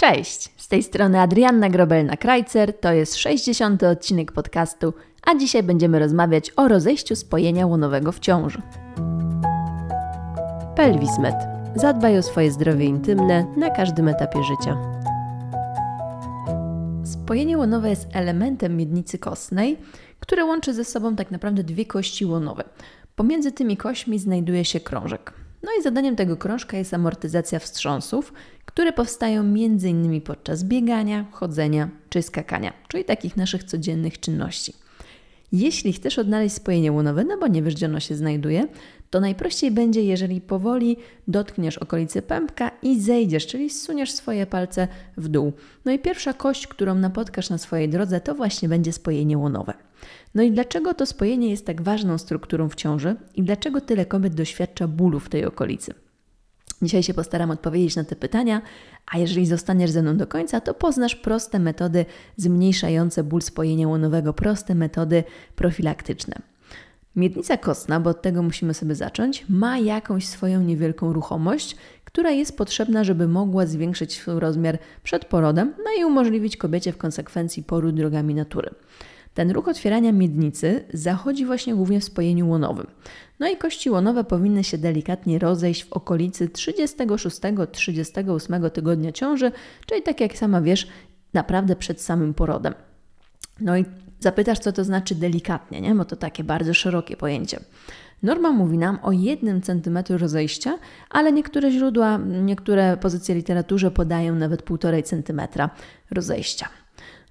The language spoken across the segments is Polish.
Cześć, z tej strony Adrianna Grobelna-Krajcer, to jest 60. odcinek podcastu, a dzisiaj będziemy rozmawiać o rozejściu spojenia łonowego w ciąży. Pelwismed. Zadbaj o swoje zdrowie intymne na każdym etapie życia. Spojenie łonowe jest elementem miednicy kostnej, które łączy ze sobą tak naprawdę dwie kości łonowe. Pomiędzy tymi kośćmi znajduje się krążek. No i zadaniem tego krążka jest amortyzacja wstrząsów, które powstają m.in. podczas biegania, chodzenia czy skakania, czyli takich naszych codziennych czynności. Jeśli chcesz odnaleźć spojenie łonowe, no bo nie wiesz, gdzie ono się znajduje, to najprościej będzie, jeżeli powoli dotkniesz okolicy pępka i zejdziesz, czyli zsuniesz swoje palce w dół. No i pierwsza kość, którą napotkasz na swojej drodze, to właśnie będzie spojenie łonowe. No i dlaczego to spojenie jest tak ważną strukturą w ciąży i dlaczego tyle kobiet doświadcza bólu w tej okolicy? Dzisiaj się postaram odpowiedzieć na te pytania, a jeżeli zostaniesz ze mną do końca, to poznasz proste metody zmniejszające ból spojenia łonowego, proste metody profilaktyczne. Miednica kostna, bo od tego musimy sobie zacząć, ma jakąś swoją niewielką ruchomość, która jest potrzebna, żeby mogła zwiększyć swój rozmiar przed porodem, no i umożliwić kobiecie w konsekwencji poród drogami natury. Ten ruch otwierania miednicy zachodzi właśnie głównie w spojeniu łonowym. No i kości łonowe powinny się delikatnie rozejść w okolicy 36-38 tygodnia ciąży, czyli tak jak sama wiesz, naprawdę przed samym porodem. No i zapytasz, co to znaczy delikatnie, nie? bo to takie bardzo szerokie pojęcie. Norma mówi nam o 1 cm rozejścia, ale niektóre źródła, niektóre pozycje literaturze podają nawet 1,5 cm rozejścia.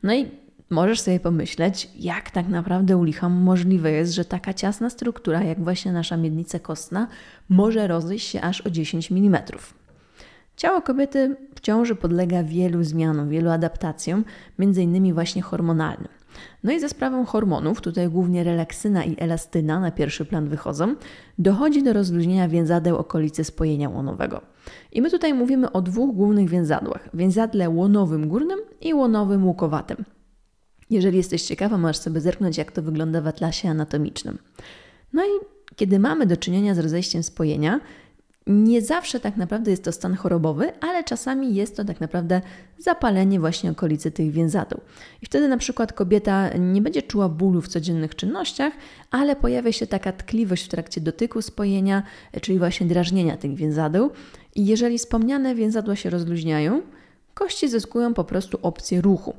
No i możesz sobie pomyśleć, jak tak naprawdę u licha możliwe jest, że taka ciasna struktura, jak właśnie nasza miednica kostna, może rozejść się aż o 10 mm. Ciało kobiety w ciąży podlega wielu zmianom, wielu adaptacjom, między innymi właśnie hormonalnym. No i za sprawą hormonów, tutaj głównie relaksyna i elastyna na pierwszy plan wychodzą, dochodzi do rozluźnienia więzadeł okolicy spojenia łonowego. I my tutaj mówimy o dwóch głównych więzadłach: więzadle łonowym górnym i łonowym łukowatym. Jeżeli jesteś ciekawa, możesz sobie zerknąć, jak to wygląda w atlasie anatomicznym. No i kiedy mamy do czynienia z rozejściem spojenia, nie zawsze tak naprawdę jest to stan chorobowy, ale czasami jest to tak naprawdę zapalenie właśnie okolicy tych więzadeł. I wtedy na przykład kobieta nie będzie czuła bólu w codziennych czynnościach, ale pojawia się taka tkliwość w trakcie dotyku spojenia, czyli właśnie drażnienia tych więzadeł. I jeżeli wspomniane więzadła się rozluźniają, kości zyskują po prostu opcję ruchu.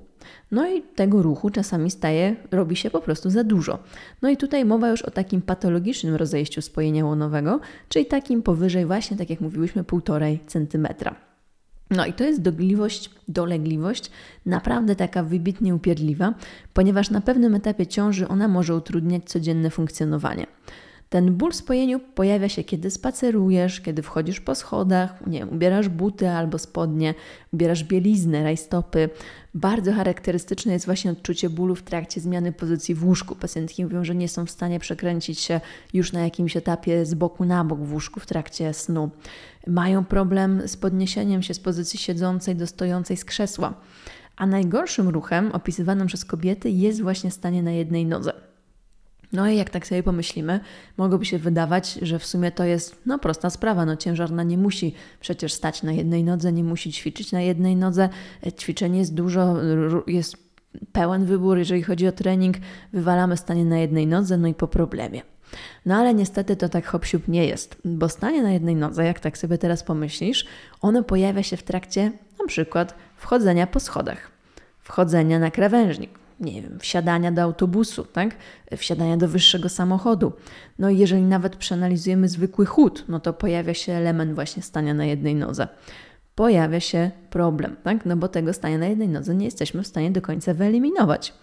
No i tego ruchu czasami staje, robi się po prostu za dużo. No i tutaj mowa już o takim patologicznym rozejściu spojenia łonowego, czyli takim powyżej właśnie, tak jak mówiłyśmy, 1,5 cm. No i to jest dogliwość, dolegliwość, naprawdę taka wybitnie upierdliwa, ponieważ na pewnym etapie ciąży ona może utrudniać codzienne funkcjonowanie. Ten ból spojeniu pojawia się, kiedy spacerujesz, kiedy wchodzisz po schodach, nie wiem, ubierasz buty albo spodnie, ubierasz bieliznę, rajstopy. Bardzo charakterystyczne jest właśnie odczucie bólu w trakcie zmiany pozycji w łóżku. Pacjentki mówią, że nie są w stanie przekręcić się już na jakimś etapie z boku na bok w łóżku w trakcie snu. Mają problem z podniesieniem się z pozycji siedzącej do stojącej z krzesła. A najgorszym ruchem opisywanym przez kobiety jest właśnie stanie na jednej nodze. No i jak tak sobie pomyślimy, mogłoby się wydawać, że w sumie to jest no, prosta sprawa. No, ciężarna nie musi przecież stać na jednej nodze, nie musi ćwiczyć na jednej nodze. E, ćwiczeń jest dużo, jest pełen wybór, jeżeli chodzi o trening. Wywalamy stanie na jednej nodze, no i po problemie. No ale niestety to tak hop nie jest, bo stanie na jednej nodze, jak tak sobie teraz pomyślisz, ono pojawia się w trakcie na przykład wchodzenia po schodach, wchodzenia na krawężnik, nie wiem, wsiadania do autobusu, tak? wsiadania do wyższego samochodu. No i jeżeli nawet przeanalizujemy zwykły chód, no to pojawia się element właśnie stania na jednej nodze. Pojawia się problem, tak? no bo tego stania na jednej nodze nie jesteśmy w stanie do końca wyeliminować.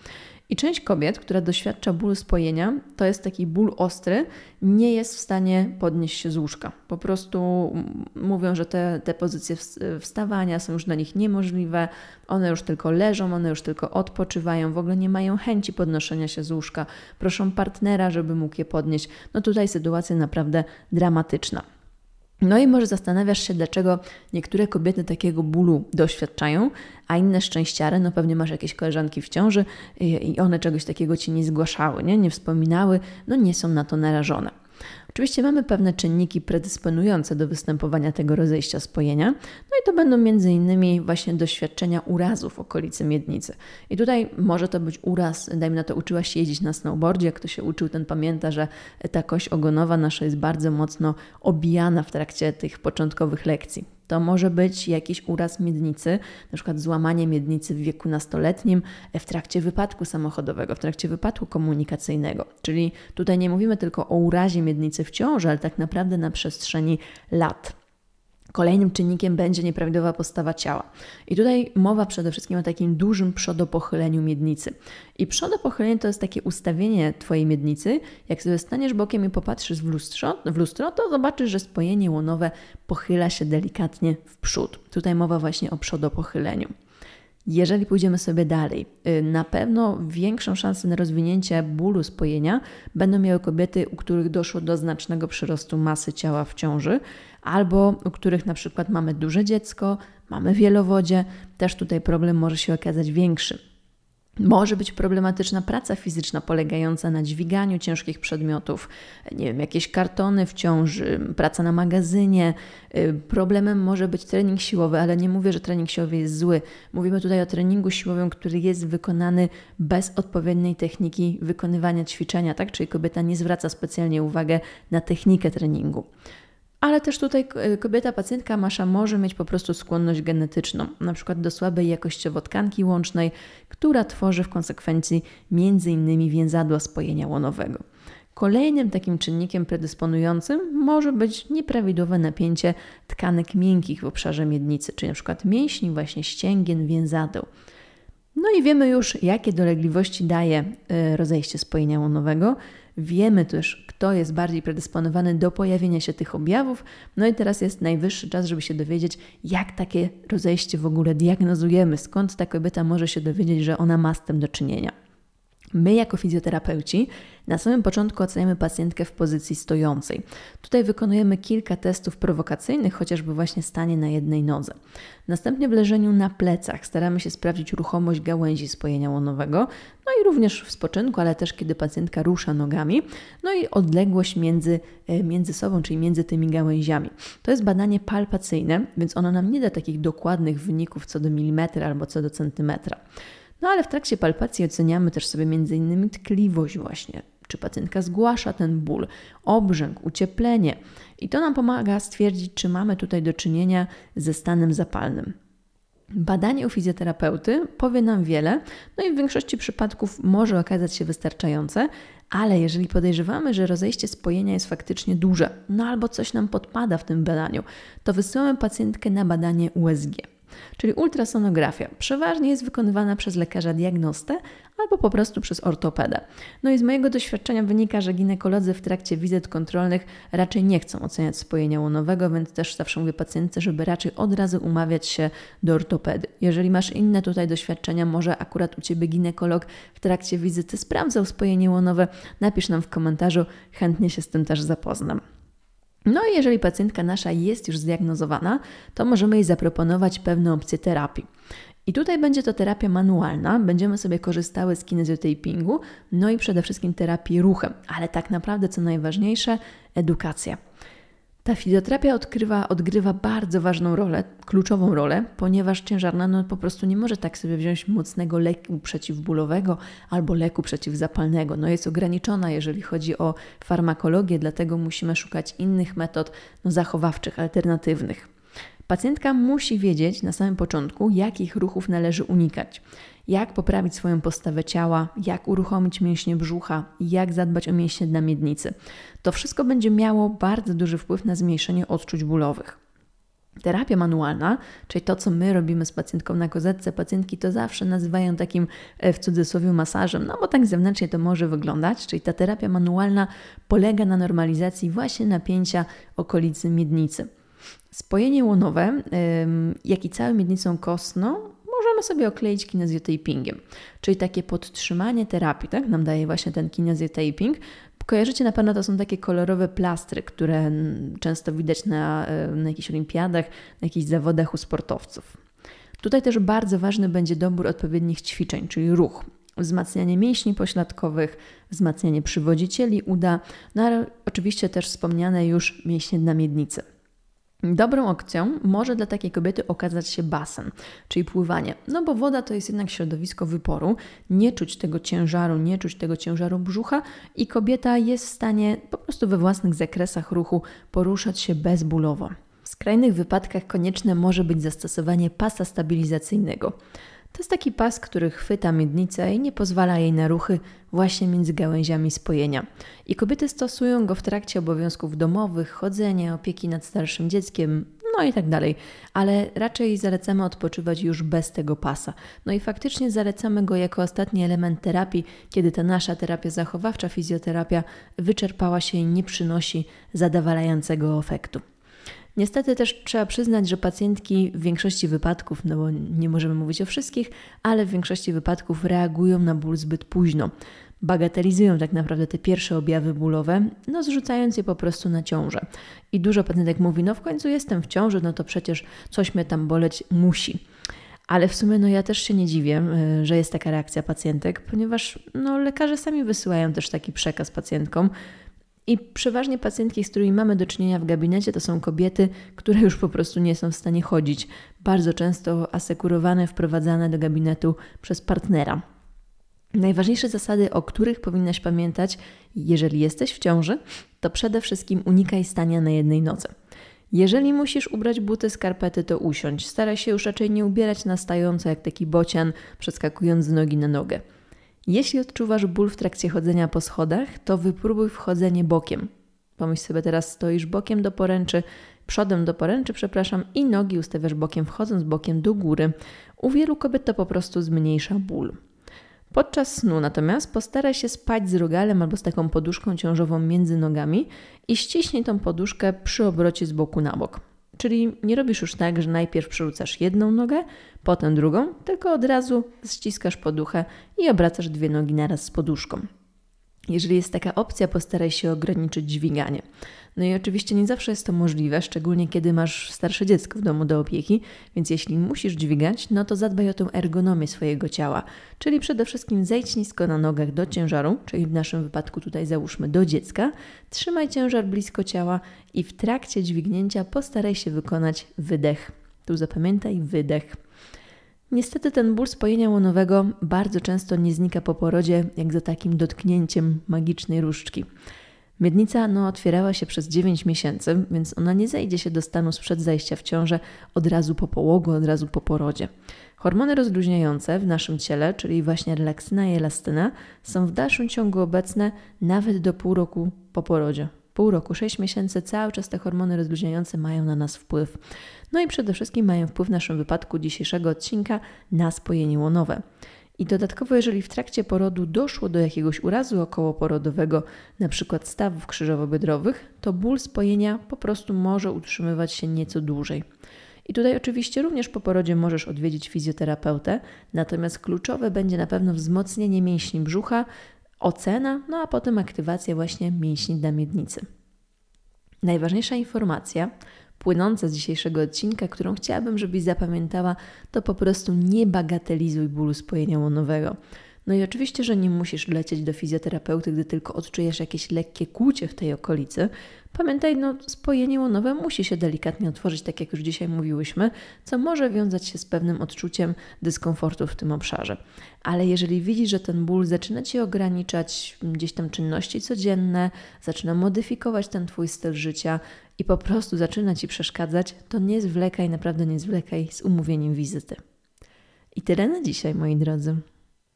I część kobiet, która doświadcza bólu spojenia, to jest taki ból ostry, nie jest w stanie podnieść się z łóżka. Po prostu mówią, że te, te pozycje wstawania są już dla nich niemożliwe, one już tylko leżą, one już tylko odpoczywają, w ogóle nie mają chęci podnoszenia się z łóżka, proszą partnera, żeby mógł je podnieść. No tutaj sytuacja naprawdę dramatyczna. No i może zastanawiasz się, dlaczego niektóre kobiety takiego bólu doświadczają, a inne szczęściary, no pewnie masz jakieś koleżanki w ciąży i one czegoś takiego ci nie zgłaszały, nie, nie wspominały, no nie są na to narażone. Oczywiście mamy pewne czynniki predysponujące do występowania tego rozejścia spojenia, no i to będą innymi właśnie doświadczenia urazów w okolicy miednicy. I tutaj może to być uraz, dajmy na to, uczyłaś się jeździć na snowboardzie, kto się uczył, ten pamięta, że ta kość ogonowa nasza jest bardzo mocno obijana w trakcie tych początkowych lekcji. To może być jakiś uraz miednicy, na przykład złamanie miednicy w wieku nastoletnim w trakcie wypadku samochodowego, w trakcie wypadku komunikacyjnego. Czyli tutaj nie mówimy tylko o urazie miednicy w ciąży, ale tak naprawdę na przestrzeni lat. Kolejnym czynnikiem będzie nieprawidłowa postawa ciała. I tutaj mowa przede wszystkim o takim dużym przodopochyleniu miednicy. I przodopochylenie to jest takie ustawienie Twojej miednicy. Jak sobie staniesz bokiem i popatrzysz w lustro, w lustro, to zobaczysz, że spojenie łonowe pochyla się delikatnie w przód. Tutaj mowa właśnie o przodopochyleniu. Jeżeli pójdziemy sobie dalej, y, na pewno większą szansę na rozwinięcie bólu spojenia będą miały kobiety, u których doszło do znacznego przyrostu masy ciała w ciąży, albo u których na przykład mamy duże dziecko, mamy wielowodzie, też tutaj problem może się okazać większy. Może być problematyczna praca fizyczna polegająca na dźwiganiu ciężkich przedmiotów, nie wiem, jakieś kartony w ciąży, praca na magazynie. Y, problemem może być trening siłowy, ale nie mówię, że trening siłowy jest zły. Mówimy tutaj o treningu siłowym, który jest wykonany bez odpowiedniej techniki wykonywania ćwiczenia, tak? Czyli kobieta nie zwraca specjalnie uwagi na technikę treningu ale też tutaj e, kobieta, pacjentka masza może mieć po prostu skłonność genetyczną, na przykład do słabej jakościowo tkanki łącznej, która tworzy w konsekwencji m.in. więzadła spojenia łonowego. Kolejnym takim czynnikiem predysponującym może być nieprawidłowe napięcie tkanek miękkich w obszarze miednicy, czyli np. mięśni, właśnie ścięgien, więzadeł. No i wiemy już, jakie dolegliwości daje e, rozejście spojenia łonowego. Wiemy też, kto jest bardziej predysponowany do pojawienia się tych objawów. No i teraz jest najwyższy czas, żeby się dowiedzieć, jak takie rozejście w ogóle diagnozujemy, skąd ta kobieta może się dowiedzieć, że ona ma z tym do czynienia. My, jako fizjoterapeuci, na samym początku oceniamy pacjentkę w pozycji stojącej. Tutaj wykonujemy kilka testów prowokacyjnych, chociażby właśnie stanie na jednej nodze. Następnie w leżeniu na plecach staramy się sprawdzić ruchomość gałęzi spojenia łonowego, no i również w spoczynku, ale też kiedy pacjentka rusza nogami, no i odległość między, e, między sobą, czyli między tymi gałęziami. To jest badanie palpacyjne, więc ono nam nie da takich dokładnych wyników co do milimetra albo co do centymetra. No ale w trakcie palpacji oceniamy też sobie m.in. tkliwość właśnie, czy pacjentka zgłasza ten ból, obrzęk, ucieplenie. I to nam pomaga stwierdzić, czy mamy tutaj do czynienia ze stanem zapalnym. Badanie u fizjoterapeuty powie nam wiele, no i w większości przypadków może okazać się wystarczające, ale jeżeli podejrzewamy, że rozejście spojenia jest faktycznie duże, no albo coś nam podpada w tym badaniu, to wysyłamy pacjentkę na badanie USG czyli ultrasonografia. Przeważnie jest wykonywana przez lekarza diagnostę albo po prostu przez ortopedę. No i z mojego doświadczenia wynika, że ginekolodzy w trakcie wizyt kontrolnych raczej nie chcą oceniać spojenia łonowego, więc też zawsze mówię pacjentce, żeby raczej od razu umawiać się do ortopedy. Jeżeli masz inne tutaj doświadczenia, może akurat u Ciebie ginekolog w trakcie wizyty sprawdzał spojenie łonowe, napisz nam w komentarzu, chętnie się z tym też zapoznam. No i jeżeli pacjentka nasza jest już zdiagnozowana, to możemy jej zaproponować pewne opcje terapii. I tutaj będzie to terapia manualna, będziemy sobie korzystały z kinezjotapingu, no i przede wszystkim terapii ruchem, ale tak naprawdę co najważniejsze, edukacja. Ta fizjoterapia odkrywa, odgrywa bardzo ważną rolę, kluczową rolę, ponieważ ciężarna no, po prostu nie może tak sobie wziąć mocnego leku przeciwbólowego albo leku przeciwzapalnego. No, jest ograniczona, jeżeli chodzi o farmakologię, dlatego musimy szukać innych metod no, zachowawczych, alternatywnych. Pacjentka musi wiedzieć na samym początku, jakich ruchów należy unikać jak poprawić swoją postawę ciała, jak uruchomić mięśnie brzucha, jak zadbać o mięśnie dla miednicy. To wszystko będzie miało bardzo duży wpływ na zmniejszenie odczuć bólowych. Terapia manualna, czyli to, co my robimy z pacjentką na kozetce, pacjentki to zawsze nazywają takim e, w cudzysłowie masażem, no bo tak zewnętrznie to może wyglądać, czyli ta terapia manualna polega na normalizacji właśnie napięcia okolicy miednicy. Spojenie łonowe, jak i całą miednicą kostną, sobie okleić kinezjotapingiem, czyli takie podtrzymanie terapii, tak? Nam daje właśnie ten kinezjotaping. Kojarzycie na pewno, to są takie kolorowe plastry, które często widać na, na jakichś olimpiadach, na jakichś zawodach u sportowców. Tutaj też bardzo ważny będzie dobór odpowiednich ćwiczeń, czyli ruch. wzmacnianie mięśni pośladkowych, wzmacnianie przywodzicieli uda, no ale oczywiście też wspomniane już mięśnie na miednicy. Dobrą opcją może dla takiej kobiety okazać się basen, czyli pływanie. No bo woda to jest jednak środowisko wyporu, nie czuć tego ciężaru, nie czuć tego ciężaru brzucha i kobieta jest w stanie po prostu we własnych zakresach ruchu poruszać się bezbólowo. W skrajnych wypadkach konieczne może być zastosowanie pasa stabilizacyjnego. To jest taki pas, który chwyta miednicę i nie pozwala jej na ruchy właśnie między gałęziami spojenia. I kobiety stosują go w trakcie obowiązków domowych, chodzenia, opieki nad starszym dzieckiem, no i tak dalej. Ale raczej zalecamy odpoczywać już bez tego pasa. No i faktycznie zalecamy go jako ostatni element terapii, kiedy ta nasza terapia zachowawcza, fizjoterapia wyczerpała się i nie przynosi zadowalającego efektu. Niestety też trzeba przyznać, że pacjentki w większości wypadków, no bo nie możemy mówić o wszystkich, ale w większości wypadków reagują na ból zbyt późno. Bagatelizują tak naprawdę te pierwsze objawy bólowe, no zrzucając je po prostu na ciążę. I dużo pacjentek mówi, no w końcu jestem w ciąży, no to przecież coś mnie tam boleć musi. Ale w sumie no ja też się nie dziwię, y, że jest taka reakcja pacjentek, ponieważ no, lekarze sami wysyłają też taki przekaz pacjentkom, i przeważnie pacjentki, z którymi mamy do czynienia w gabinecie, to są kobiety, które już po prostu nie są w stanie chodzić. Bardzo często asekurowane, wprowadzane do gabinetu przez partnera. Najważniejsze zasady, o których powinnaś pamiętać, jeżeli jesteś w ciąży, to przede wszystkim unikaj stania na jednej nodze. Jeżeli musisz ubrać buty, skarpety, to usiądź. Staraj się już raczej nie ubierać na stojąco jak taki bocian, przeskakując z nogi na nogę. Jeśli odczuwasz ból w trakcie chodzenia po schodach, to wypróbuj wchodzenie bokiem. Pomyśl sobie teraz, stoisz bokiem do poręczy, przodem do poręczy, przepraszam, i nogi ustawiasz bokiem, wchodząc bokiem do góry. U wielu kobiet to po prostu zmniejsza ból. Podczas snu natomiast postaraj się spać z rogalem albo z taką poduszką ciążową między nogami i ściśnij tą poduszkę przy obrocie z boku na bok. Czyli nie robisz już tak, że najpierw przerzucasz jedną nogę, potem drugą, tylko od razu ściskasz poduchę i obracasz dwie nogi naraz z poduszką. Jeżeli jest taka opcja, postaraj się ograniczyć dźwiganie. No i oczywiście nie zawsze jest to możliwe, szczególnie kiedy masz starsze dziecko w domu do opieki, więc jeśli musisz dźwigać, no to zadbaj o tę ergonomię swojego ciała, czyli przede wszystkim zejdź nisko na nogach do ciężaru, czyli w naszym wypadku tutaj załóżmy do dziecka, trzymaj ciężar blisko ciała i w trakcie dźwignięcia postaraj się wykonać wydech. Tu zapamiętaj wydech. Niestety ten ból spojenia łonowego bardzo często nie znika po porodzie, jak za takim dotknięciem magicznej różdżki. Miednica no, otwierała się przez 9 miesięcy, więc ona nie zejdzie się do stanu sprzed zajścia w ciążę od razu po połogu, od razu po porodzie. Hormony rozluźniające w naszym ciele, czyli właśnie relaksyna i elastyna, są w dalszym ciągu obecne nawet do pół roku po porodzie. Pół roku, 6 miesięcy, cały czas te hormony rozluźniające mają na nas wpływ. No i przede wszystkim mają wpływ w naszym wypadku dzisiejszego odcinka na spojenie łonowe. I dodatkowo, jeżeli w trakcie porodu doszło do jakiegoś urazu okołoporodowego, np. stawów krzyżowo-biodrowych, to ból spojenia po prostu może utrzymywać się nieco dłużej. I tutaj oczywiście również po porodzie możesz odwiedzić fizjoterapeutę, natomiast kluczowe będzie na pewno wzmocnienie mięśni brzucha, ocena, no a potem aktywacja właśnie mięśni dla miednicy. Najważniejsza informacja płynąca z dzisiejszego odcinka, którą chciałabym, żebyś zapamiętała, to po prostu nie bagatelizuj bólu spojenia łonowego. No i oczywiście, że nie musisz lecieć do fizjoterapeuty, gdy tylko odczujesz jakieś lekkie kłucie w tej okolicy. Pamiętaj, no spojenie łonowe musi się delikatnie otworzyć, tak jak już dzisiaj mówiłyśmy, co może wiązać się z pewnym odczuciem dyskomfortu w tym obszarze. Ale jeżeli widzisz, że ten ból zaczyna Ci ograniczać gdzieś tam czynności codzienne, zaczyna modyfikować ten Twój styl życia i po prostu zaczyna Ci przeszkadzać, to nie zwlekaj, naprawdę nie zwlekaj z umówieniem wizyty. I tyle na dzisiaj, moi drodzy.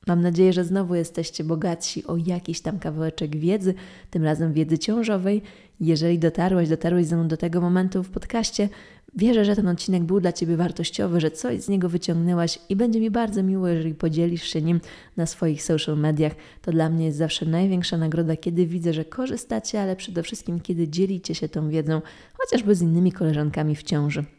Mam nadzieję, że znowu jesteście bogatsi o jakiś tam kawałeczek wiedzy, tym razem wiedzy ciążowej. Jeżeli dotarłeś, dotarłeś ze mną do tego momentu w podcaście, wierzę, że ten odcinek był dla Ciebie wartościowy, że coś z niego wyciągnęłaś i będzie mi bardzo miło, jeżeli podzielisz się nim na swoich social mediach. To dla mnie jest zawsze największa nagroda, kiedy widzę, że korzystacie, ale przede wszystkim kiedy dzielicie się tą wiedzą, chociażby z innymi koleżankami w ciąży.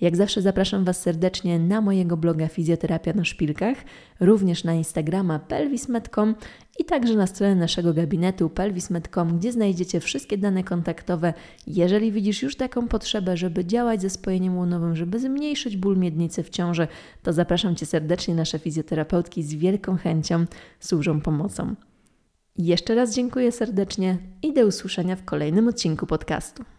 Jak zawsze zapraszam Was serdecznie na mojego bloga Fizjoterapia na Szpilkach, również na Instagrama pelvis.com i także na stronę naszego gabinetu pelvis.com, gdzie znajdziecie wszystkie dane kontaktowe. Jeżeli widzisz już taką potrzebę, żeby działać ze spojeniem łonowym, żeby zmniejszyć ból miednicy w ciąży, to zapraszam Cię serdecznie. Nasze fizjoterapeutki z wielką chęcią służą pomocą. Jeszcze raz dziękuję serdecznie i do usłyszenia w kolejnym odcinku podcastu.